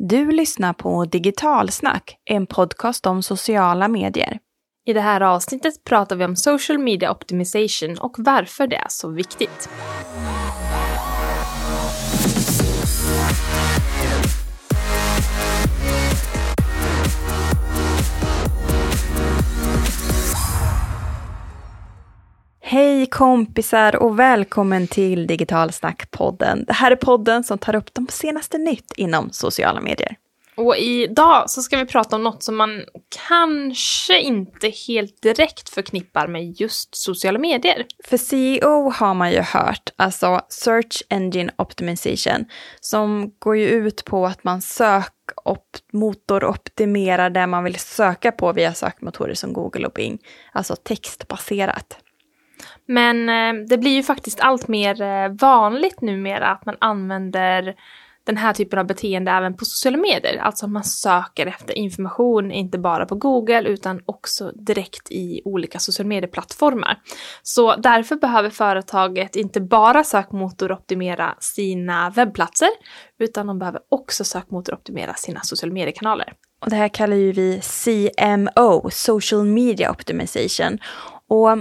Du lyssnar på Digitalsnack, en podcast om sociala medier. I det här avsnittet pratar vi om social media optimization och varför det är så viktigt. Hej kompisar och välkommen till Digitalsnack-podden. Det här är podden som tar upp de senaste nytt inom sociala medier. Och idag så ska vi prata om något som man kanske inte helt direkt förknippar med just sociala medier. För CEO har man ju hört, alltså Search Engine Optimization, som går ju ut på att man sökmotoroptimerar det man vill söka på via sökmotorer som Google och Bing, alltså textbaserat. Men eh, det blir ju faktiskt allt mer eh, vanligt numera att man använder den här typen av beteende även på sociala medier. Alltså att man söker efter information, inte bara på Google utan också direkt i olika sociala medieplattformar. Så därför behöver företaget inte bara sökmotoroptimera sina webbplatser, utan de behöver också sökmotoroptimera sina sociala mediekanaler. Och det här kallar ju vi CMO, Social Media Optimization. Och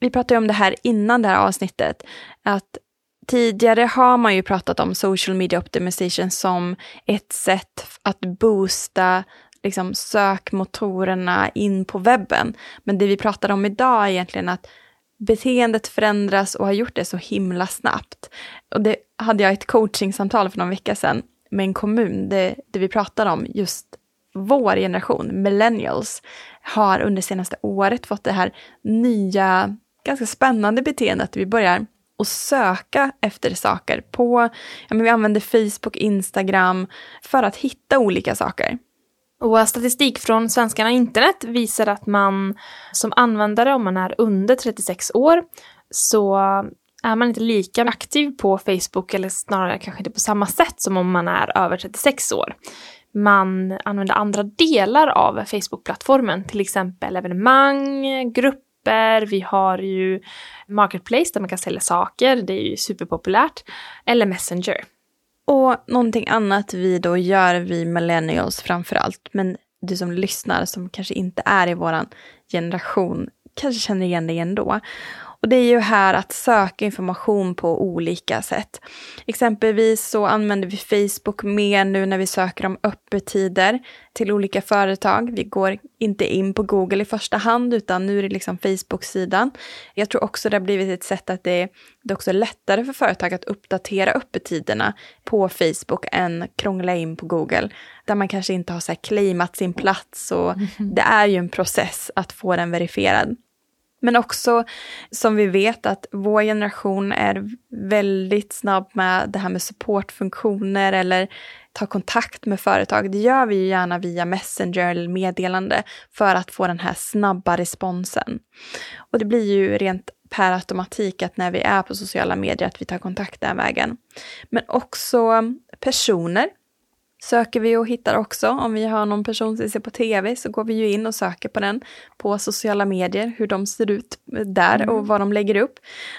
vi pratade om det här innan det här avsnittet, att tidigare har man ju pratat om social media optimization som ett sätt att boosta liksom, sökmotorerna in på webben. Men det vi pratar om idag är egentligen att beteendet förändras och har gjort det så himla snabbt. Och det hade jag ett coachingsamtal för någon vecka sedan med en kommun det, det vi pratade om just vår generation, millennials, har under senaste året fått det här nya ganska spännande beteende att vi börjar att söka efter saker på, ja men vi använder Facebook, Instagram för att hitta olika saker. Och statistik från Svenskarna internet visar att man som användare, om man är under 36 år, så är man inte lika aktiv på Facebook, eller snarare kanske inte på samma sätt som om man är över 36 år. Man använder andra delar av Facebook-plattformen, till exempel evenemang, grupp grupper, vi har ju Marketplace där man kan sälja saker, det är ju superpopulärt, eller Messenger. Och någonting annat vi då gör, vi millennials framför allt, men du som lyssnar som kanske inte är i våran generation kanske känner igen dig ändå. Och det är ju här att söka information på olika sätt. Exempelvis så använder vi Facebook mer nu när vi söker om öppettider till olika företag. Vi går inte in på Google i första hand utan nu är det liksom Facebook-sidan. Jag tror också det har blivit ett sätt att det, det är också lättare för företag att uppdatera öppettiderna på Facebook än krångla in på Google. Där man kanske inte har så här claimat sin plats och mm det är ju en process att få den verifierad. Men också som vi vet att vår generation är väldigt snabb med det här med supportfunktioner eller ta kontakt med företag. Det gör vi ju gärna via Messenger eller meddelande för att få den här snabba responsen. Och det blir ju rent per automatik att när vi är på sociala medier att vi tar kontakt den vägen. Men också personer söker vi och hittar också. Om vi har någon person som vi ser på tv så går vi ju in och söker på den på sociala medier, hur de ser ut där mm. och vad de lägger upp.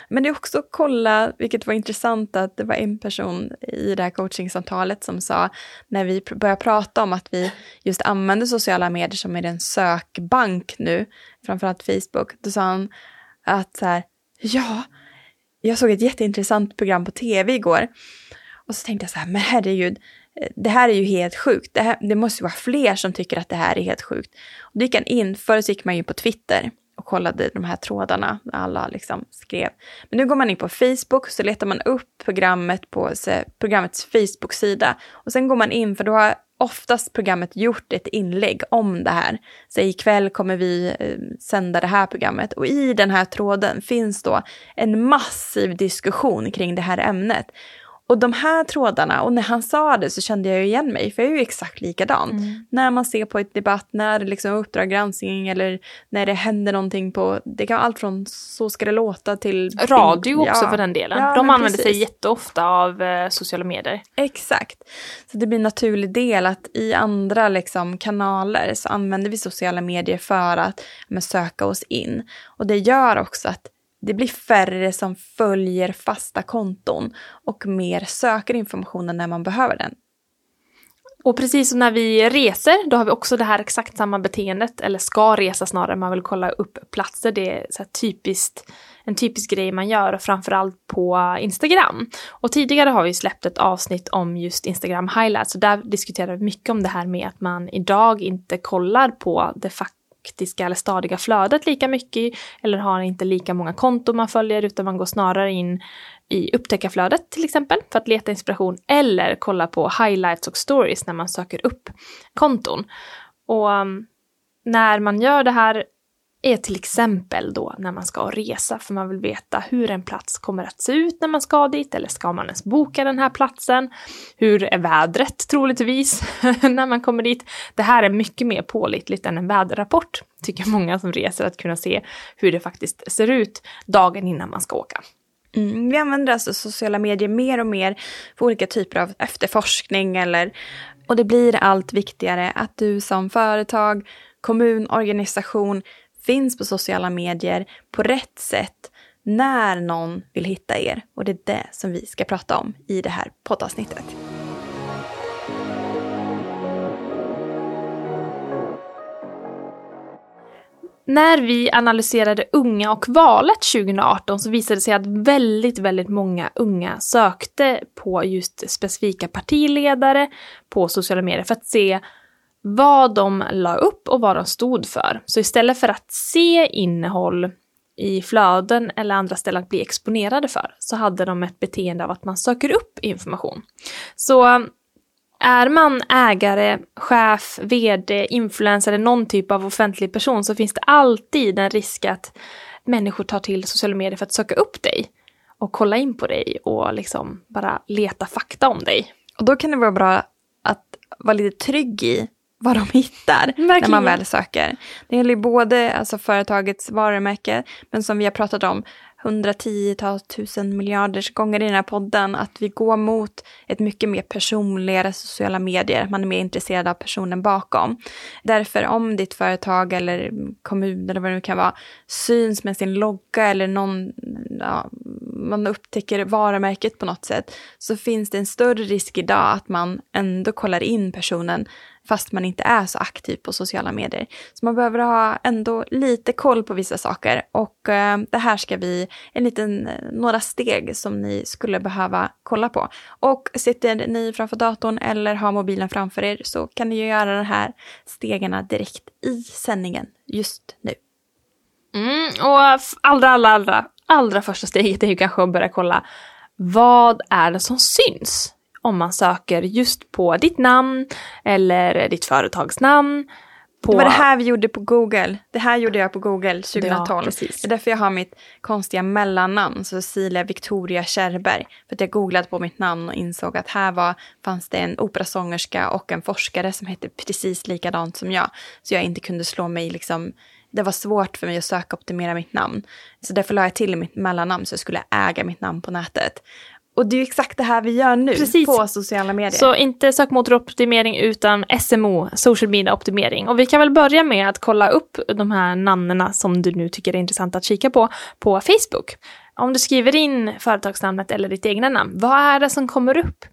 Men det är också att kolla, vilket var intressant, att det var en person i det här coachingsamtalet som sa, när vi började prata om att vi just använder sociala medier som är en sökbank nu, framförallt Facebook, då sa han att så här, ja, jag såg ett jätteintressant program på tv igår. Och så tänkte jag så här, men herregud, det här är ju helt sjukt. Det, här, det måste vara fler som tycker att det här är helt sjukt. Och då gick han in, förut gick man ju på Twitter och kollade de här trådarna, alla liksom skrev. Men nu går man in på Facebook, så letar man upp programmet på programmets Facebook-sida. Och sen går man in, för då har oftast programmet gjort ett inlägg om det här. Så ikväll kommer vi eh, sända det här programmet. Och i den här tråden finns då en massiv diskussion kring det här ämnet. Och de här trådarna, och när han sa det så kände jag ju igen mig, för jag är ju exakt likadan. Mm. När man ser på ett debatt, när det liksom Uppdrag granskning eller när det händer någonting på, det kan vara allt från Så ska det låta till... Radio också ja. för den delen. Ja, de använder precis. sig jätteofta av eh, sociala medier. Exakt. Så det blir en naturlig del att i andra liksom, kanaler så använder vi sociala medier för att men, söka oss in. Och det gör också att det blir färre som följer fasta konton och mer söker informationen när man behöver den. Och precis som när vi reser, då har vi också det här exakt samma beteendet, eller ska resa snarare, man vill kolla upp platser. Det är så typiskt, en typisk grej man gör, och framförallt på Instagram. Och tidigare har vi släppt ett avsnitt om just Instagram highlights, och där diskuterade vi mycket om det här med att man idag inte kollar på det faktum faktiska eller stadiga flödet lika mycket, eller har inte lika många konton man följer, utan man går snarare in i upptäckarflödet till exempel för att leta inspiration eller kolla på highlights och stories när man söker upp konton. Och um, när man gör det här är till exempel då när man ska resa för man vill veta hur en plats kommer att se ut när man ska dit eller ska man ens boka den här platsen? Hur är vädret troligtvis när man kommer dit? Det här är mycket mer pålitligt än en väderrapport tycker många som reser att kunna se hur det faktiskt ser ut dagen innan man ska åka. Mm, vi använder alltså sociala medier mer och mer för olika typer av efterforskning eller och det blir allt viktigare att du som företag, kommun, organisation finns på sociala medier på rätt sätt när någon vill hitta er. Och det är det som vi ska prata om i det här poddavsnittet. När vi analyserade Unga och valet 2018 så visade det sig att väldigt, väldigt många unga sökte på just specifika partiledare på sociala medier för att se vad de la upp och vad de stod för. Så istället för att se innehåll i flöden eller andra ställen att bli exponerade för så hade de ett beteende av att man söker upp information. Så är man ägare, chef, vd, influencer eller någon typ av offentlig person så finns det alltid en risk att människor tar till sociala medier för att söka upp dig och kolla in på dig och liksom bara leta fakta om dig. Och då kan det vara bra att vara lite trygg i vad de hittar Verkligen. när man väl söker. Det gäller både alltså, företagets varumärke, men som vi har pratat om, hundratiotal tusen miljarders gånger i den här podden, att vi går mot ett mycket mer personligare sociala medier, man är mer intresserad av personen bakom. Därför om ditt företag eller kommun eller vad det nu kan vara syns med sin logga eller någon, ja, man upptäcker varumärket på något sätt, så finns det en större risk idag att man ändå kollar in personen fast man inte är så aktiv på sociala medier. Så man behöver ha ändå lite koll på vissa saker och eh, det här ska vi, en liten, eh, några steg som ni skulle behöva kolla på. Och sitter ni framför datorn eller har mobilen framför er så kan ni ju göra de här stegen direkt i sändningen just nu. Mm, och allra, allra, allra, allra första steget är ju kanske att börja kolla vad är det som syns? Om man söker just på ditt namn eller ditt företagsnamn. På... Det var det här vi gjorde på Google. Det här gjorde jag på Google 2012. Ja. Det är därför jag har mitt konstiga mellannamn, Cecilia Victoria Kärrberg. För att jag googlade på mitt namn och insåg att här var, fanns det en operasångerska och en forskare som hette precis likadant som jag. Så jag inte kunde slå mig liksom det var svårt för mig att söka optimera mitt namn. Så därför la jag till mitt mellannamn så jag skulle äga mitt namn på nätet. Och det är ju exakt det här vi gör nu Precis. på sociala medier. Så inte sökmotoroptimering utan SMO, social media optimering. Och vi kan väl börja med att kolla upp de här namnen som du nu tycker är intressant att kika på, på Facebook. Om du skriver in företagsnamnet eller ditt egna namn, vad är det som kommer upp?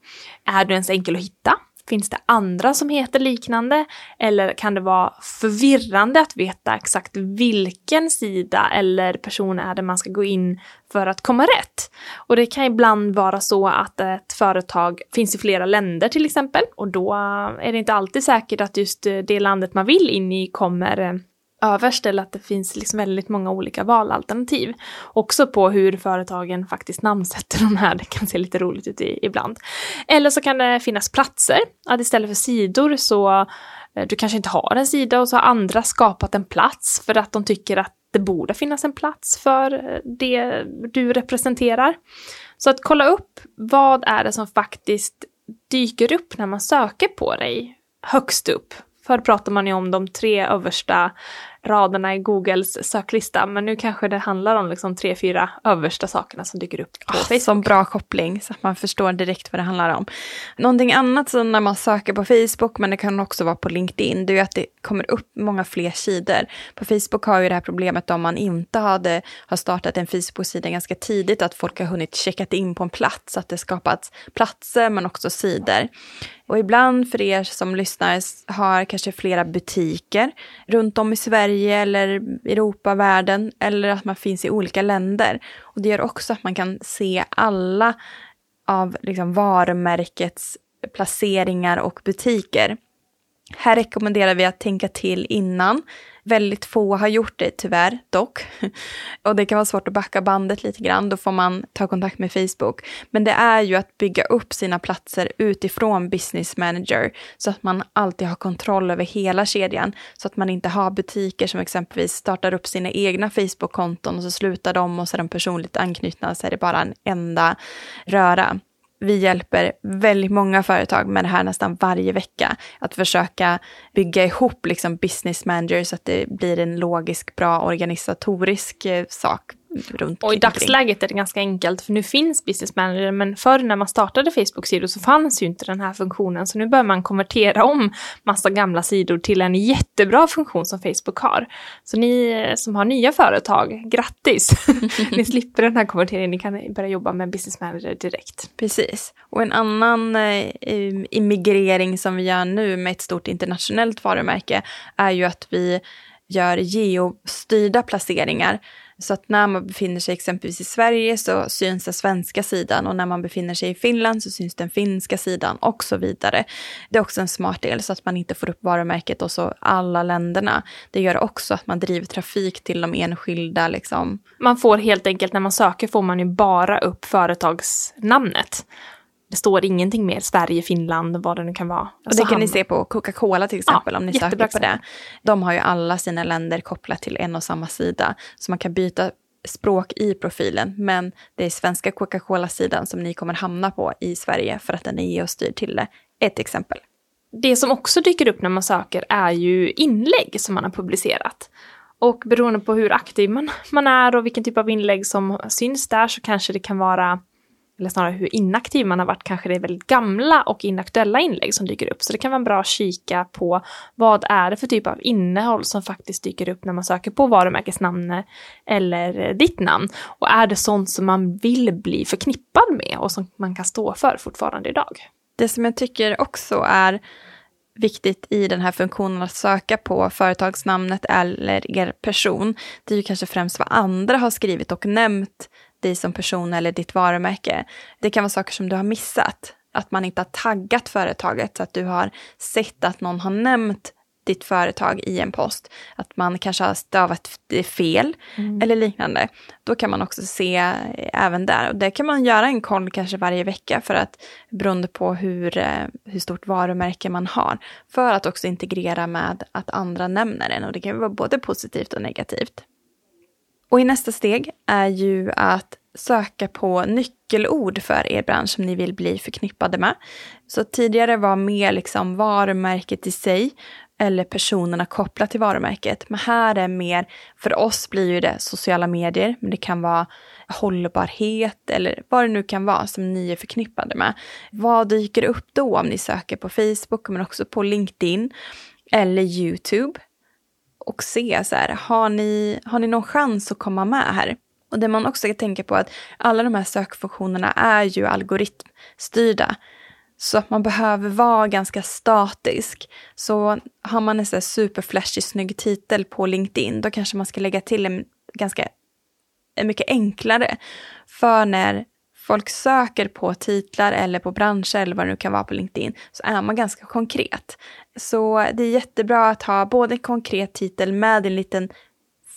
Är du ens enkel att hitta? Finns det andra som heter liknande? Eller kan det vara förvirrande att veta exakt vilken sida eller person är det man ska gå in för att komma rätt? Och det kan ibland vara så att ett företag finns i flera länder till exempel och då är det inte alltid säkert att just det landet man vill in i kommer eh, överst eller att det finns liksom väldigt många olika valalternativ. Också på hur företagen faktiskt namnsätter de här, det kan se lite roligt ut i, ibland. Eller så kan det finnas platser, att istället för sidor så eh, du kanske inte har en sida och så har andra skapat en plats för att de tycker att det borde finnas en plats för eh, det du representerar. Så att kolla upp vad är det som faktiskt dyker upp när man söker på dig högst upp. Förr pratade man ju om de tre översta raderna i Googles söklista. Men nu kanske det handlar om liksom tre, fyra översta sakerna som dyker upp på Oh, Facebook. som bra koppling så att man förstår direkt vad det handlar om. Någonting annat som när man söker på Facebook, men det kan också vara på LinkedIn, det är ju att det kommer upp många fler sidor. På Facebook har ju det här problemet om man inte hade, har startat en Facebook-sida ganska tidigt, att folk har hunnit checkat in på en plats, att det skapats platser men också sidor. Och ibland för er som lyssnar har kanske flera butiker runt om i Sverige eller Europa, världen eller att man finns i olika länder. Och det gör också att man kan se alla av liksom varumärkets placeringar och butiker. Här rekommenderar vi att tänka till innan. Väldigt få har gjort det tyvärr dock. Och det kan vara svårt att backa bandet lite grann, då får man ta kontakt med Facebook. Men det är ju att bygga upp sina platser utifrån Business Manager så att man alltid har kontroll över hela kedjan. Så att man inte har butiker som exempelvis startar upp sina egna Facebook-konton och så slutar de och så är de personligt anknutna så är det bara en enda röra vi hjälper väldigt många företag med det här nästan varje vecka. Att försöka bygga ihop liksom business managers, så att det blir en logisk, bra organisatorisk eh, sak runt Och i dagsläget är det ganska enkelt, för nu finns Business Manager, men förr när man startade Facebook-sidor så fanns ju inte den här funktionen, så nu bör man konvertera om massa gamla sidor till en jättebra funktion som Facebook har. Så ni eh, som har nya företag, grattis! ni slipper den här konverteringen, ni kan börja jobba med Business Manager direkt. Precis. Och en annan eh, immigrering som vi gör nu med ett stort internationellt varumärke är ju att vi gör geostyrda placeringar. Så att när man befinner sig exempelvis i Sverige så syns den svenska sidan och när man befinner sig i Finland så syns den finska sidan och så vidare. Det är också en smart del så att man inte får upp varumärket och så alla länderna. Det gör också att man driver trafik till de enskilda liksom. Man får helt enkelt, när man söker får man ju bara upp företagsnamnet. Det står ingenting mer Sverige, Finland, vad det nu kan vara. Och det Alltså kan ni hamn- se på Coca-Cola till exempel Ja, om ni söker på det. De har ju alla sina länder kopplat till en och samma sida. Så man kan byta språk i profilen. Men det är svenska Coca-Cola-sidan som ni kommer hamna på i Sverige för att den är geostyrd till det. Ett exempel. Det som också dyker upp när man söker är ju inlägg som man har publicerat. Och beroende på hur aktiv man, man är och vilken typ av inlägg som syns där så kanske det kan vara, eller snarare hur inaktiv man har varit, kanske det är väldigt gamla och inaktuella inlägg som dyker upp. Så det kan vara bra att kika på vad är det för typ av innehåll som faktiskt dyker upp när man söker på varumärkesnamn eller ditt namn. Och är det sånt som man vill bli förknippad med och som man kan stå för fortfarande idag. Det som jag tycker också är viktigt i den här funktionen att söka på företagsnamnet eller er person, det är ju kanske främst vad andra har skrivit och nämnt dig som person eller ditt varumärke. Det kan vara saker som du har missat, att man inte har taggat företaget så att du har sett att någon har nämnt ditt företag i en post, att man kanske har stavat det fel eller liknande. Då kan man också se eh, även där. Och det kan man göra en koll kanske varje vecka för att beroende på hur, eh, hur stort varumärke man har. För att också integrera med att andra nämner den och det kan vara både positivt och negativt. Och i nästa steg är ju att söka på nyckelord för er bransch som ni vill bli förknippade med. Så tidigare var mer liksom varumärket i sig eller personerna kopplat till varumärket. Men här är mer, för oss blir ju det sociala medier, men det kan vara hållbarhet eller vad det nu kan vara som ni är förknippade med. Vad dyker upp då om ni söker på Facebook men också på LinkedIn eller YouTube? Och se så här, har ni, har ni någon chans att komma med här? Och det man också ska tänka på är att alla de här sökfunktionerna är ju algoritmstyrda. Så att man behöver vara ganska statisk. Så har man en så här superflashig snygg titel på LinkedIn, då kanske man ska lägga till en ganska en mycket enklare. För när folk söker på titlar eller på branscher eller vad det nu kan vara på LinkedIn så är man ganska konkret. Så det är jättebra att ha både en konkret titel med en liten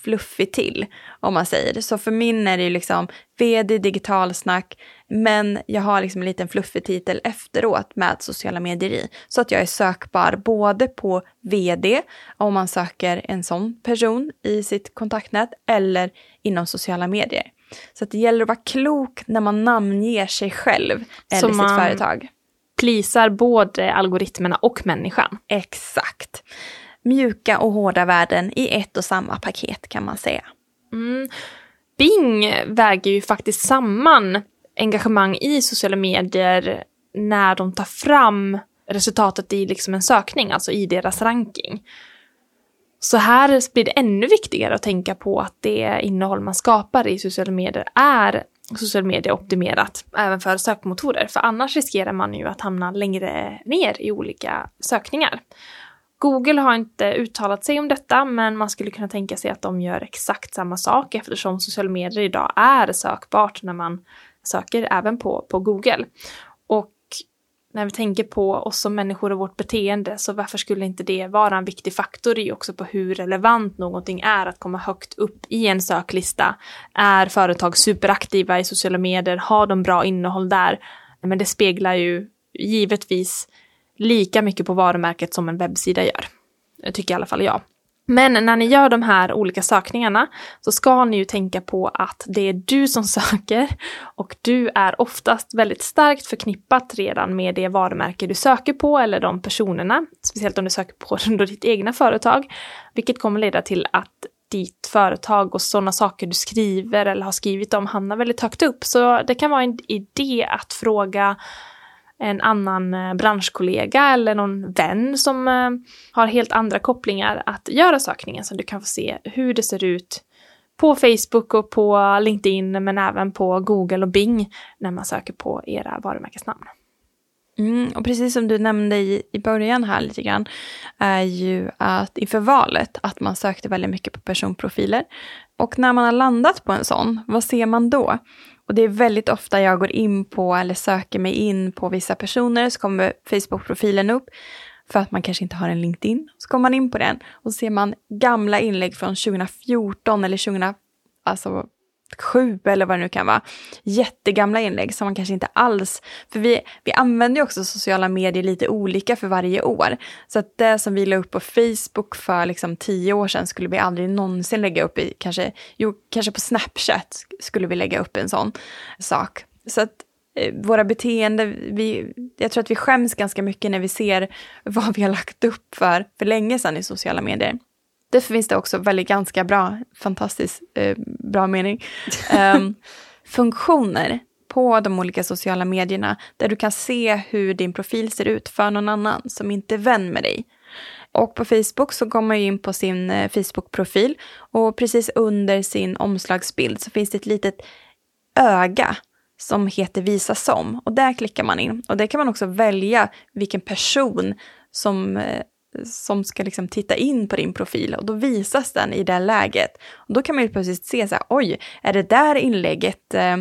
fluffig till, om man säger. Så för min är det ju liksom vd digitalsnack, men jag har liksom en liten fluffig titel efteråt med sociala medier i. Så att jag är sökbar både på vd, om man söker en sån person i sitt kontaktnät, eller inom sociala medier. Så att det gäller att vara klok när man namnger sig själv eller Så sitt man- företag. Plisar både algoritmerna och människan. Exakt. mjuka och hårda värden i ett och samma paket kan man säga. Mm. Bing väger ju faktiskt samman engagemang i sociala medier när de tar fram resultatet i liksom en sökning, alltså i deras ranking. Så här blir det ännu viktigare att tänka på att det innehåll man skapar i sociala medier är social media optimerat även för sökmotorer. För annars riskerar man ju att hamna längre ner i olika sökningar. Google har inte uttalat sig om detta, men man skulle kunna tänka sig att de gör exakt samma sak eftersom sociala medier idag är sökbart när man söker även på, på Google. När vi tänker på oss som människor och vårt beteende, så varför skulle inte det vara en viktig faktor i också på hur relevant någonting är att komma högt upp i en söklista? Är företag superaktiva i sociala medier? Har de bra innehåll där? Men det speglar ju givetvis lika mycket på varumärket som en webbsida gör. Det tycker i alla fall jag. Men när ni gör de här olika sökningarna så ska ni ju tänka på att det är du som söker och du är oftast väldigt starkt förknippat redan med det varumärke du söker på eller de personerna, speciellt om du söker på under ditt egna företag, vilket kommer leda till att ditt företag och sådana saker du skriver eller har skrivit om hamnar väldigt högt upp. Så det kan vara en idé att fråga en annan eh, branschkollega eller någon vän som eh, har helt andra kopplingar att göra sökningen så du kan få se hur det ser ut på Facebook och på LinkedIn men även på Google och Bing när man söker på era varumärkesnamn. Mm, och precis som du nämnde i, i början här lite grann, är ju att inför valet att man sökte väldigt mycket på personprofiler. Och när man har landat på en sån, vad ser man då? Och det är väldigt ofta jag går in på eller söker mig in på vissa personer så kommer Facebook-profilen upp för att man kanske inte har en LinkedIn. Så kommer man in på den och så ser man gamla inlägg från 2014 eller 20... alltså sju eller vad det nu kan vara. Jättegamla inlägg som man kanske inte alls, för vi, vi använder ju också sociala medier lite olika för varje år. Så att det som vi la upp på Facebook för liksom tio år sedan skulle vi aldrig någonsin lägga upp i, kanske, jo, kanske på Snapchat skulle vi lägga upp en sån sak. Så att eh, våra beteenden, vi, jag tror att vi skäms ganska mycket när vi ser vad vi har lagt upp för, för länge sedan i sociala medier. Därför finns det också väldigt ganska bra, fantastiskt eh, bra mening, eh, funktioner på de olika sociala medierna där du kan se hur din profil ser ut för någon annan som inte är vän med dig. Och på Facebook så går man ju in på sin eh, Facebook-profil och precis under sin omslagsbild så finns det ett litet öga som heter visa som och där klickar man in och där kan man också välja vilken person som eh, som ska liksom titta in på din profil och då visas den i det läget. Och då kan man ju plötsligt se så här, oj, är det där inlägget, eh,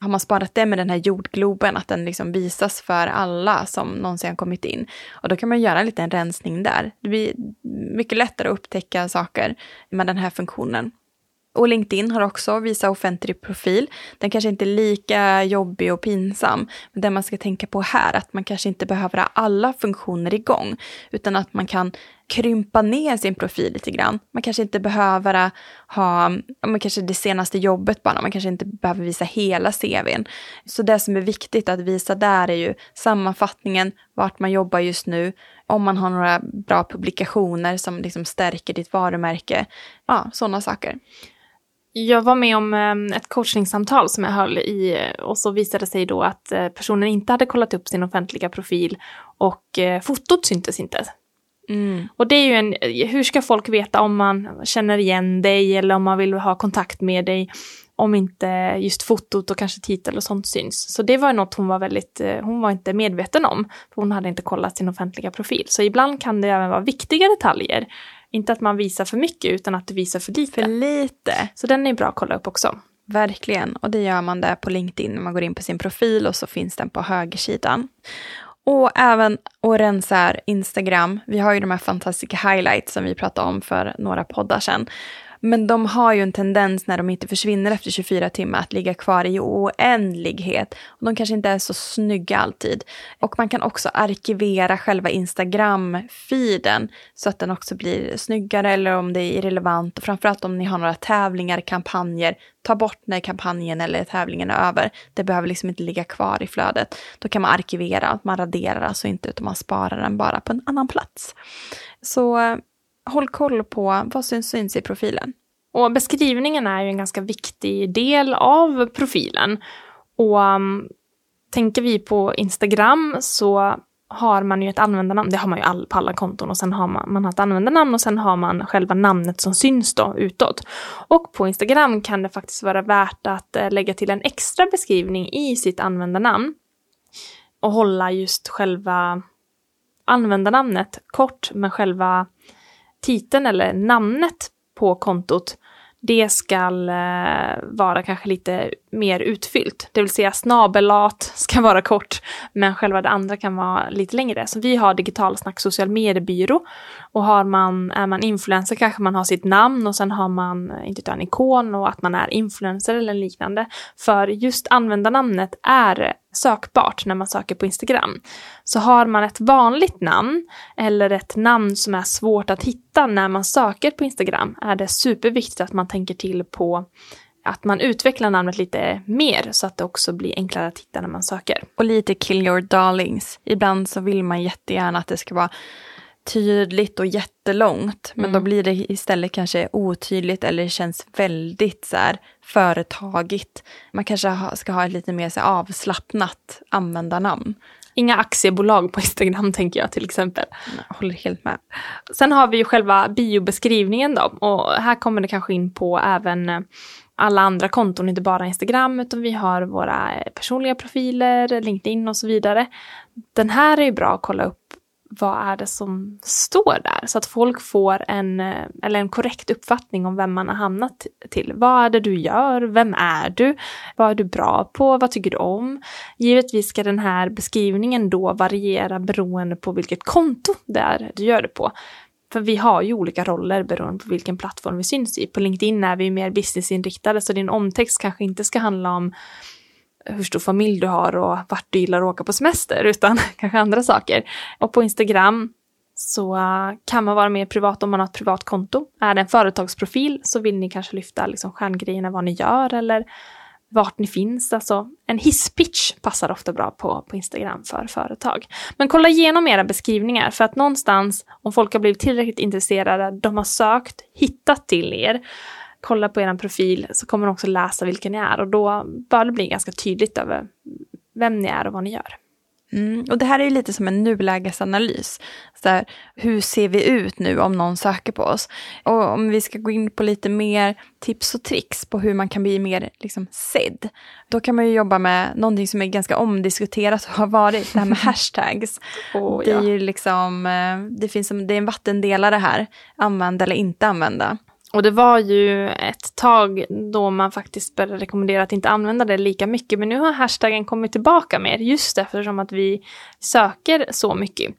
har man sparat det med den här jordgloben, att den liksom visas för alla som någonsin har kommit in. Och då kan man göra en liten rensning där. Det blir mycket lättare att upptäcka saker med den här funktionen. Och LinkedIn har också visa offentlig profil. Den kanske inte är lika jobbig och pinsam. Men det man ska tänka på här, att man kanske inte behöver ha alla funktioner igång. Utan att man kan krympa ner sin profil lite grann. Man kanske inte behöver ha, man kanske det senaste jobbet bara, man kanske inte behöver visa hela CVn. Så det som är viktigt att visa där är ju sammanfattningen, vart man jobbar just nu, om man har några bra publikationer som liksom stärker ditt varumärke. Ja, sådana saker. Jag var med om eh, ett coachningssamtal som jag höll i och så visade det sig då att eh, personen inte hade kollat upp sin offentliga profil och eh, fotot syntes inte. Mm. Och det är ju en, hur ska folk veta om man känner igen dig eller om man vill ha kontakt med dig om inte just fotot och kanske titel och sånt syns. Så det var något hon var väldigt, hon var inte medveten om, för hon hade inte kollat sin offentliga profil. Så ibland kan det även vara viktiga detaljer inte att man visar för mycket utan att du visar för lite. För lite. Så den är bra att kolla upp också. Verkligen, och det gör man där på LinkedIn när man går in på sin profil och så finns den på högersidan. Och även att rensa Instagram. Vi har ju de här fantastiska highlights som vi pratade om för några poddar sedan. Men de har ju en tendens när de inte försvinner efter 24 timmar att ligga kvar i oändlighet. Och de kanske inte är så snygga alltid. Och man kan också arkivera själva Instagram-feeden så att den också blir snyggare eller om det är irrelevant. Och framförallt om ni har några tävlingar, kampanjer, ta bort när kampanjen eller tävlingen är över. Det behöver liksom inte ligga kvar i flödet. Då kan man arkivera, man raderar alltså inte utan man sparar den bara på en annan plats. Så eh, håll koll på vad som syns i profilen. Och beskrivningen är ju en ganska viktig del av profilen. Och um, tänker vi på Instagram så har man ju ett användarnamn, det har man ju all, på alla konton och sen har man, man har ett användarnamn och sen har man själva namnet som syns då utåt. Och på Instagram kan det faktiskt vara värt att eh, lägga till en extra beskrivning i sitt användarnamn och hålla just själva användarnamnet kort men själva titeln eller namnet på kontot det ska eh, vara kanske lite mer utfyllt. Det vill säga snabelat ska vara kort, men själva det andra kan vara lite längre. Så vi har digital snack social mediebyrå och har man, är man influencer kanske man har sitt namn och sen har man eh, inte en ikon och att man är influencer eller liknande. För just användarnamnet är sökbart när man söker på Instagram. Så har man ett vanligt namn eller ett namn som är svårt att hitta när man söker på Instagram är det superviktigt att man tänker till på att man utvecklar namnet lite mer så att det också blir enklare att hitta när man söker. Och lite kill your darlings. Ibland så vill man jättegärna att det ska vara tydligt och jättelångt. Men mm. då blir det istället kanske otydligt eller känns väldigt så här företagigt. Man kanske ska ha ett lite mer så avslappnat användarnamn. Inga aktiebolag på Instagram tänker jag till exempel. Jag håller helt med. Sen har vi ju själva biobeskrivningen då och här kommer det kanske in på även eh, alla andra konton, inte bara Instagram, utan vi har våra personliga profiler, LinkedIn och så vidare. Den här är ju bra att kolla upp vad är det som står där? Så att folk får en, eh, eller en korrekt uppfattning om vem man har hamnat till. Vad är det du gör? Vem är du? Vad är du bra på? Vad tycker du om? Givetvis ska den här beskrivningen då variera beroende på vilket konto det är du gör det på. För vi har ju olika roller beroende på vilken plattform vi syns i. På LinkedIn är vi mer businessinriktade så din omtext kanske inte ska handla om eh, hur stor familj du har och vart du gillar att åka på semester, utan kanske andra saker. Och på Instagram så eh, kan man vara mer privat om man har ett privat konto. Är det en företagsprofil så vill ni kanske lyfta liksom stjärngrejerna vad ni gör eller vart ni finns. Alltså en hisspitch passar ofta bra på, på Instagram för företag. Men kolla igenom era beskrivningar för att någonstans om folk har blivit tillräckligt intresserade, de har sökt, hittat till er, kolla på er profil så kommer de också läsa vilka ni är och då bör det bli ganska tydligt över vem ni är och vad ni gör. Mm, och det här är ju lite som en nulägesanalys. Så här, hur ser vi ut nu om någon söker på oss? Och om vi ska gå in på lite mer tips och tricks på hur man kan bli mer liksom, sedd. Då kan man ju jobba med någonting som är ganska omdiskuterat och har varit, det här med hashtags. oh, det är liksom, eh, det finns det är en vattendelare här, använda eller inte använda. Och det var ju ett tag då man faktiskt började rekommendera att inte använda det lika mycket. Men nu har hashtaggen kommit tillbaka mer just eftersom att vi söker så mycket.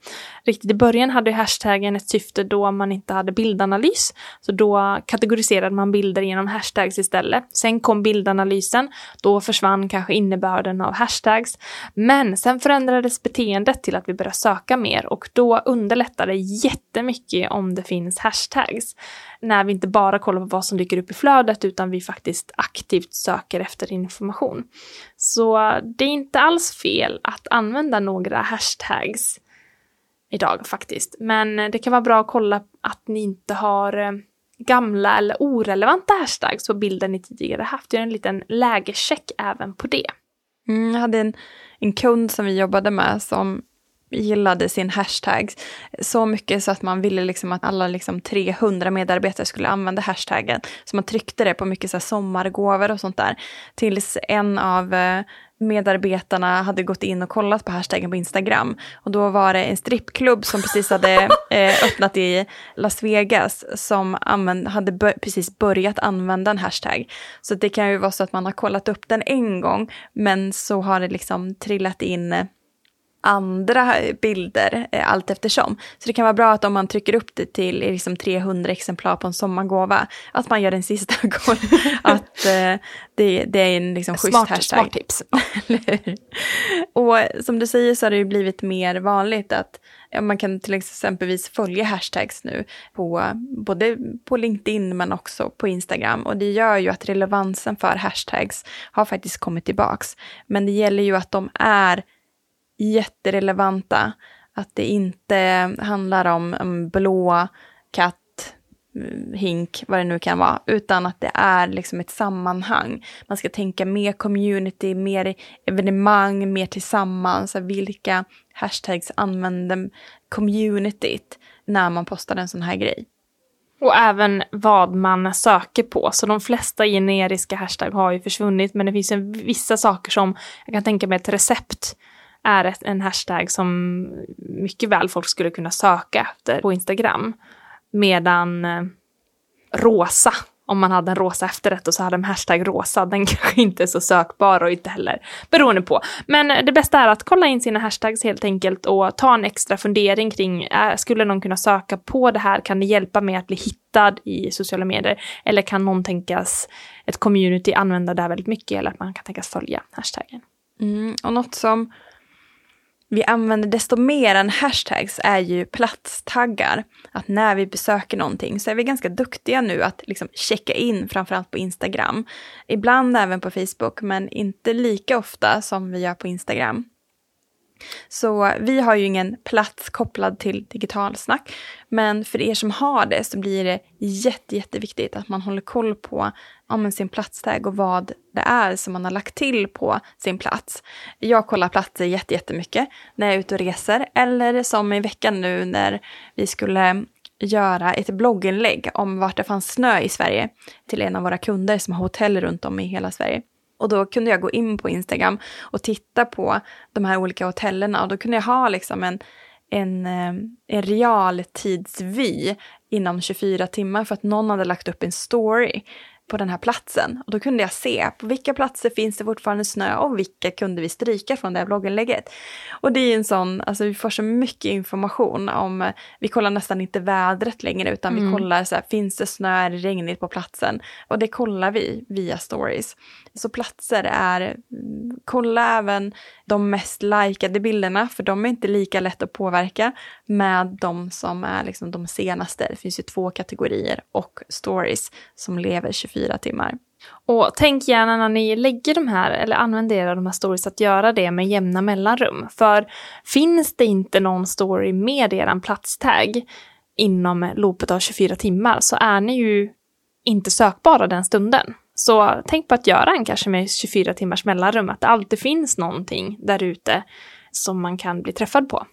Riktigt i början hade hashtaggen ett syfte då man inte hade bildanalys. Så då kategoriserade man bilder genom hashtags istället. Sen kom bildanalysen. Då försvann kanske innebörden av hashtags. Men sen förändrades beteendet till att vi började söka mer och då underlättar det jättemycket om det finns hashtags när vi inte bara kollar på vad som dyker upp i flödet utan vi faktiskt aktivt söker efter information. Så det är inte alls fel att använda några hashtags idag faktiskt. Men det kan vara bra att kolla att ni inte har eh, gamla eller orelevanta hashtags på bilder ni tidigare haft. Gör en liten lägescheck även på det. Mm, jag hade en, en kund som vi jobbade med som gillade sin hashtag så mycket så att man ville liksom att alla liksom 300 medarbetare skulle använda hashtaggen. Så man tryckte det på mycket så sommargåvor och sånt där. Tills en av eh, medarbetarna hade gått in och kollat på hashtaggen på Instagram. Och då var det en strippklubb som precis hade eh, öppnat i Las Vegas som använd, hade bör, precis börjat använda en hashtag. Så det kan ju vara så att man har kollat upp den en gång men så har det liksom trillat in eh, andra bilder eh, allt eftersom. Så det kan vara bra att om man trycker upp det till liksom 300 exemplar på en sommargåva, att man gör en sista koll. att eh, det, det, är en liksom schysst smart, hashtag. Smart tips. och som du säger så har det ju blivit mer vanligt att ja, man kan till exempelvis följa hashtags nu på både på LinkedIn men också på Instagram och det gör ju att relevansen för hashtags har faktiskt kommit tillbaks. Men det gäller ju att de är jätterelevanta. Att det inte handlar om en blå katt hink, vad det nu kan vara, utan att det är liksom ett sammanhang. Man ska tänka mer community, mer evenemang, mer tillsammans. Vilka hashtags använder communityt när man postar en sån här grej? Och även vad man söker på. Så de flesta generiska hashtag har ju försvunnit, men det finns en, vissa saker som, jag kan tänka mig ett recept är en hashtag som mycket väl folk skulle kunna söka efter på Instagram. Medan eh, rosa, om man hade en rosa efterrätt och så hade en hashtag rosa, den kanske inte är så sökbar och inte heller beroende på. Men eh, det bästa är att kolla in sina hashtags helt enkelt och ta en extra fundering kring, eh, skulle någon kunna söka på det här? Kan det hjälpa mig att bli hittad i sociala medier? Eller kan någon tänkas, ett community använda det här väldigt mycket eller att man kan tänkas följa hashtaggen? Mm, och något som vi använder desto mer än hashtags är ju platstaggar. Att när vi besöker någonting så är vi ganska duktiga nu att liksom checka in, framförallt på Instagram. Ibland även på Facebook, men inte lika ofta som vi gör på Instagram. Så vi har ju ingen plats kopplad till digitalsnack. Men för er som har det så blir det jätte, jätteviktigt att man håller koll på ja, sin platstag och vad det är som man har lagt till på sin plats. Jag kollar platser jättemycket när jag är ute och reser eller som i veckan nu när vi skulle göra ett blogginlägg om vart det fanns snö i Sverige till en av våra kunder som har hotell runt om i hela Sverige. Och då kunde jag gå in på Instagram och titta på de här olika hotellerna och då kunde jag ha liksom en, en, eh, en realtidsvy inom 24 timmar för att någon hade lagt upp en story på den här platsen. Och då kunde jag se på vilka platser finns det fortfarande snö och vilka kunde vi stryka från det här blogginlägget. Och det är en sån, alltså vi får så mycket information om, vi kollar nästan inte vädret längre utan mm. vi kollar så här, finns det snö, är det regnigt på platsen? Och det kollar vi via stories. Så platser är, kolla även de mest likade bilderna, för de är inte lika lätt att påverka med de som är liksom de senaste. Det finns ju två kategorier och stories som lever 24 timmar. Och tänk gärna när ni lägger de här, eller använder er av de här stories, att göra det med jämna mellanrum. För finns det inte någon story med er platstag inom loppet av 24 timmar så är ni ju inte sökbara den stunden. Så tänk på att göra en kanske med 24 timmars mellanrum, att det alltid finns någonting där ute som man kan bli träffad på.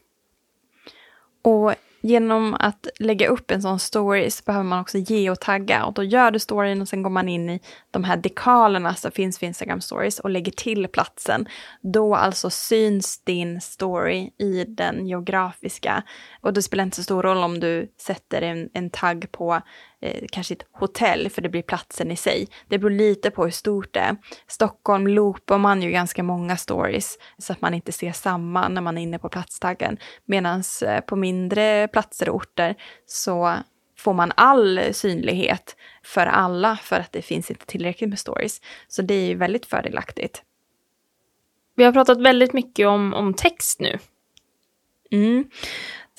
Och genom att lägga upp en sån story så behöver man också geotagga och då gör du storyn och sen går man in i de här dekalerna som finns för Instagram stories och lägger till platsen. Då alltså syns din story i den geografiska och det spelar inte så stor roll om du sätter en, en tagg på eh, kanske ett hotell, för det blir platsen i sig. Det beror lite på hur stort det är. Stockholm loopar man ju ganska många stories, så att man inte ser samma när man är inne på platstaggen. Medan eh, på mindre platser och orter så får man all synlighet för alla, för att det finns inte tillräckligt med stories. Så det är ju väldigt fördelaktigt. Vi har pratat väldigt mycket om, om text nu. Mm.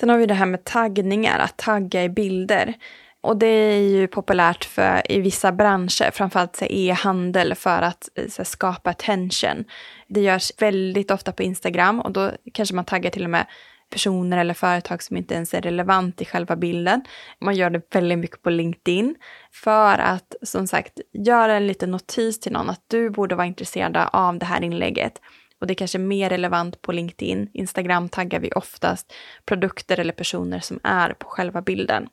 Sen har vi det här med taggningar, att tagga i bilder. Och det är ju populärt för, i vissa branscher, framförallt e-handel, för att eh, så, skapa attention. Det görs väldigt ofta på Instagram och då kanske man taggar till och med personer eller företag som inte ens är relevant i själva bilden. Man gör det väldigt mycket på LinkedIn för att som sagt göra en liten notis till någon att du borde vara intresserad av det här inlägget. Och det är kanske mer relevant på LinkedIn. Instagram taggar vi oftast produkter eller personer som är på själva bilden.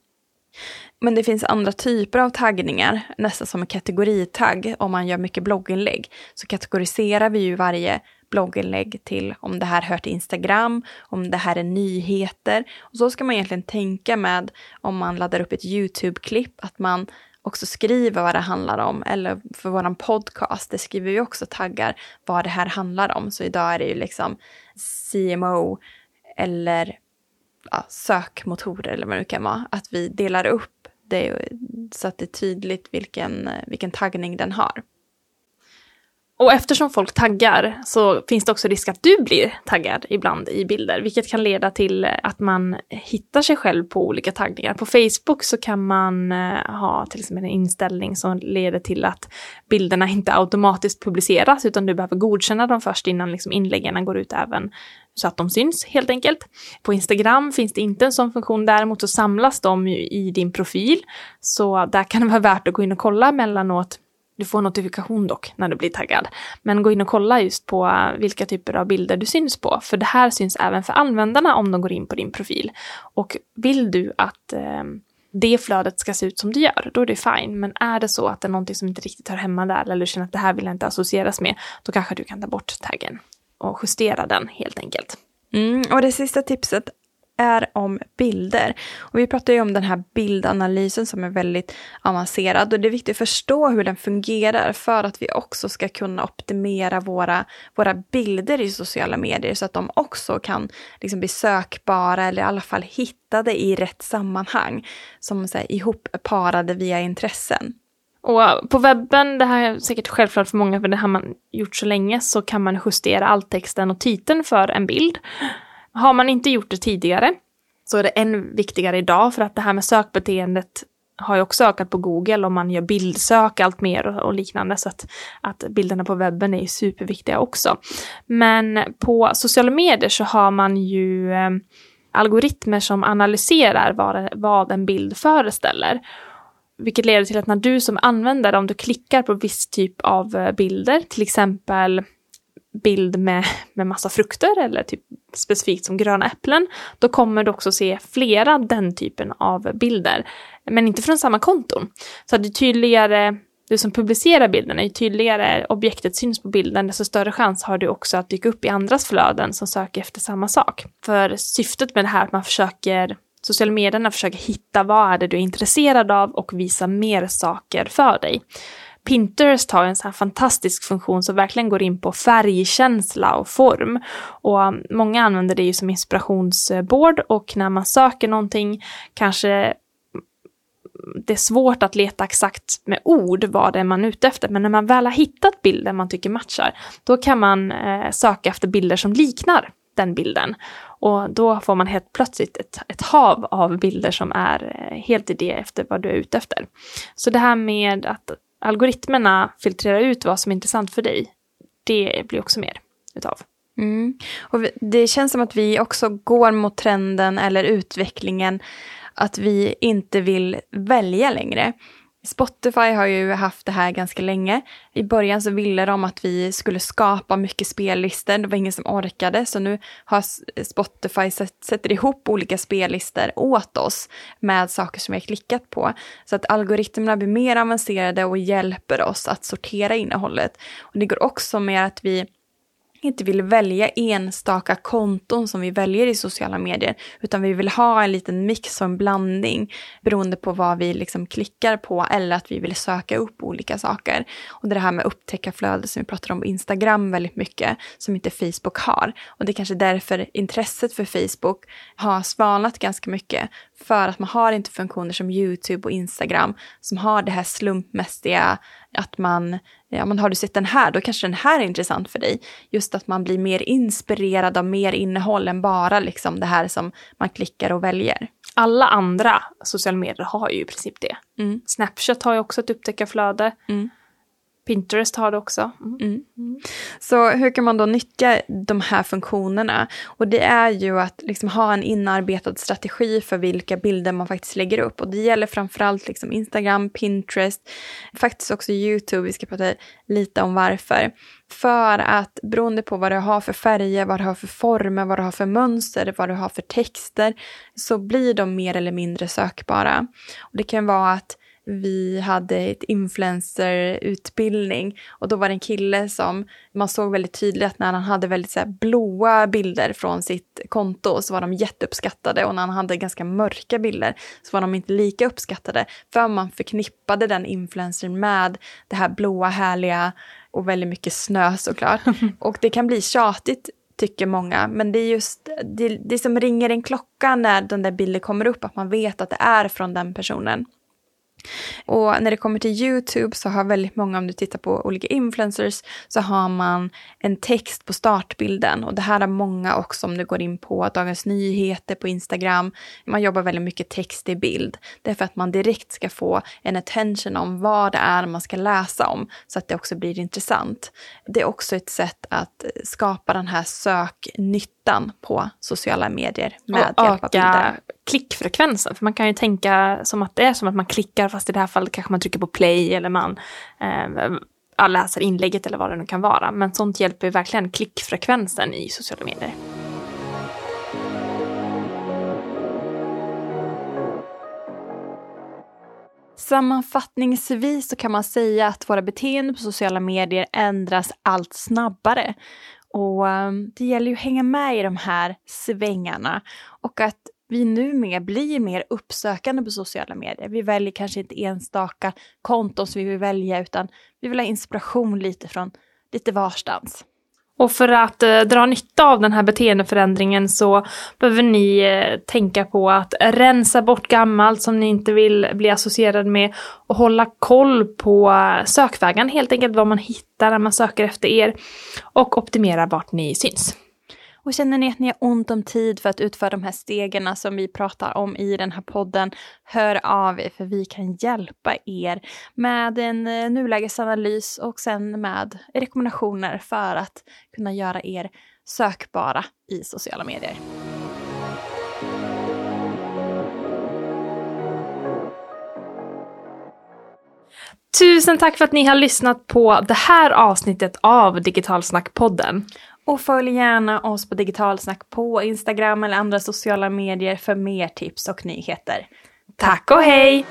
Men det finns andra typer av taggningar, nästan som en kategoritagg. Om man gör mycket blogginlägg så kategoriserar vi ju varje blogginlägg till om det här hör till Instagram, om det här är nyheter. Och så ska man egentligen tänka med om man laddar upp ett YouTube-klipp, att man också skriver vad det handlar om. Eller för våran podcast, det skriver vi också taggar vad det här handlar om. Så idag är det ju liksom CMO eller ja, sökmotorer eller vad det kan vara. Att vi delar upp det så att det är tydligt vilken, eh, vilken taggning den har. Och eftersom folk taggar så finns det också risk att du blir taggad ibland i bilder, vilket kan leda till eh, att man hittar sig själv på olika taggningar. På Facebook så kan man eh, ha till exempel en inställning som leder till att bilderna inte automatiskt publiceras, utan du behöver godkänna dem först innan liksom inläggen går ut även så att de syns helt enkelt. På Instagram finns det inte en sån funktion, däremot så samlas de i din profil. Så där kan det vara värt att gå in och kolla mellanåt du får notifikation dock när du blir taggad. Men gå in och kolla just på eh, vilka typer av bilder du syns på. För det här syns även för användarna om de går in på din profil. Och vill du att eh, det flödet ska se ut som det gör, då är det fine. Men är det så att det är någonting som inte riktigt hör hemma där eller du känner att det här vill jag inte associeras med, då kanske du kan ta bort taggen och justera den helt enkelt. Mm, och det sista tipset är om bilder. Och vi pratar ju om den här bildanalysen som är väldigt avancerad och det är viktigt att förstå hur den fungerar för att vi också ska kunna optimera våra, våra bilder i sociala medier så att de också kan liksom bli sökbara eller i alla fall hittade i rätt sammanhang. Som så här, ihopparade via intressen. Och äh, på webben, det här är säkert självklart för många för det har man gjort så länge, så kan man justera alttexten och titeln för en bild. Har man inte gjort det tidigare så är det än viktigare idag för att det här med sökbeteendet har ju också ökat på Google och man gör bildsök allt mer och, liknande så att, att bilderna på webben är ju superviktiga också. Men på sociala medier så har man ju eh, algoritmer som analyserar vad, vad en bild föreställer. Vilket leder till att när du som användare, om du klickar på viss typ av eh, bilder, till exempel bild med, med massa frukter eller typ specifikt som gröna äpplen, då kommer du också se flera den typen av bilder. Men inte från samma konton. Så att ju tydligare du som publicerar bilderna, ju tydligare objektet syns på bilden, desto större chans har du också att dyka upp i andras flöden som söker efter samma sak. För syftet med det här är att man försöker Sociala medierna försöker hitta vad är det du är intresserad av och visa mer saker för dig. Pinterest har en sån här fantastisk funktion som verkligen går in på färgkänsla och form. Och um, många använder det ju som inspirationsbord och när man söker någonting kanske det är svårt att leta exakt med ord vad det är man är ute efter, men när man väl har hittat bilden man tycker matchar, då kan man eh, söka efter bilder som liknar den bilden. Och då får man helt plötsligt ett, ett hav av bilder som är eh, helt i det efter vad du är ute efter. Så det här med att algoritmerna filtrerar ut vad som är intressant för dig, det blir också mer utav. Mm. Och det känns som att vi också går mot trenden eller utvecklingen att vi inte vill välja längre. Spotify har ju haft det här ganska länge. I början så ville de att vi skulle skapa mycket spellistor. Det var ingen som orkade, så nu har Spotify sätter ihop olika spellistor åt oss med saker som vi har klickat på. Så att algoritmerna blir mer avancerade och hjälper oss att sortera innehållet. Och det går också med att vi inte vill välja enstaka konton som vi väljer i sociala medier, utan vi vill ha en liten mix och en blandning beroende på vad vi liksom klickar på eller att vi vill söka upp olika saker. Och det är det här med upptäcka flöde som vi pratar om på Instagram väldigt mycket, som inte Facebook har. Och det är kanske därför intresset för Facebook har svalnat ganska mycket, för att man har inte funktioner som YouTube och Instagram som har det här slumpmässiga, att man ja men har du sett den här, då kanske den här är intressant för dig. Just att man blir mer inspirerad av mer innehåll än bara liksom det här som man klickar och väljer. Alla andra sociala medier har ju i princip det. Mm. Snapchat har ju också ett upptäckarflöde. Mm. Pinterest har det också. Mm. Mm. mm. Så hur kan man då nyttja de här funktionerna? Och det är ju att liksom ha en inarbetad strategi för vilka bilder man faktiskt lägger upp. Och det gäller framförallt liksom Instagram, Pinterest, faktiskt också YouTube. Vi ska prata lite om varför. För att beroende på vad du har för färger, vad du har för former, vad du har för mönster, vad du har för texter, så blir de mer eller mindre sökbara. Och det kan vara att vi hade ett influencerutbildning och då var det en kille som man såg väldigt tydligt att när han hade väldigt så här, blåa bilder från sitt konto så var de jätteuppskattade och när han hade ganska mörka bilder så var de inte lika uppskattade för man förknippade den influencern med det här blåa härliga och väldigt mycket snö såklart. och det kan bli tjatigt tycker många. Men det är just det, det som ringer en klocka när den där bilden kommer upp, att man vet att det är från den personen. Och när det kommer till YouTube så har väldigt många, om du tittar på olika influencers, så har man en text på startbilden. Och det här har många också om du går in på Dagens Nyheter på Instagram. Man jobbar väldigt mycket text i bild. Det är för att man direkt ska få en attention om vad det är man ska läsa om, så att det också blir intressant. Det är också ett sätt att skapa den här söknyttan på sociala medier med och hjälp av bilder. klickfrekvensen. För man kan ju tänka som att det är som att man klickar fast i det här fallet kanske man trycker på play eller man eh, läser inlägget eller vad det nu kan vara. Men sånt hjälper ju verkligen klickfrekvensen i sociala medier. Sammanfattningsvis så kan man säga att våra beteenden på sociala medier ändras allt snabbare. Och ehm, det gäller ju att hänga med i de här svängarna och att vi numera blir mer uppsökande på sociala medier. Vi väljer kanske inte enstaka konton som vi vill välja utan vi vill ha inspiration lite från lite varstans. Och för att eh, dra nytta av den här beteendeförändringen så behöver ni eh, tänka på att rensa bort gammalt som ni inte vill bli associerad med och hålla koll på eh, sökvägen, helt enkelt vad man hittar när man söker efter er och optimera vart ni syns. Och känner ni att ni har ont om tid för att utföra de här stegen som vi pratar om i den här podden, hör av er för vi kan hjälpa er med en eh, nulägesanalys och sen med rekommendationer för att kunna göra er sökbara i sociala medier. Tusen tack för att ni har lyssnat på det här avsnittet av Digitalsnackpodden. Och följ gärna oss på Digitalsnack på Instagram eller andra sociala medier för mer tips och nyheter. Tack och hej!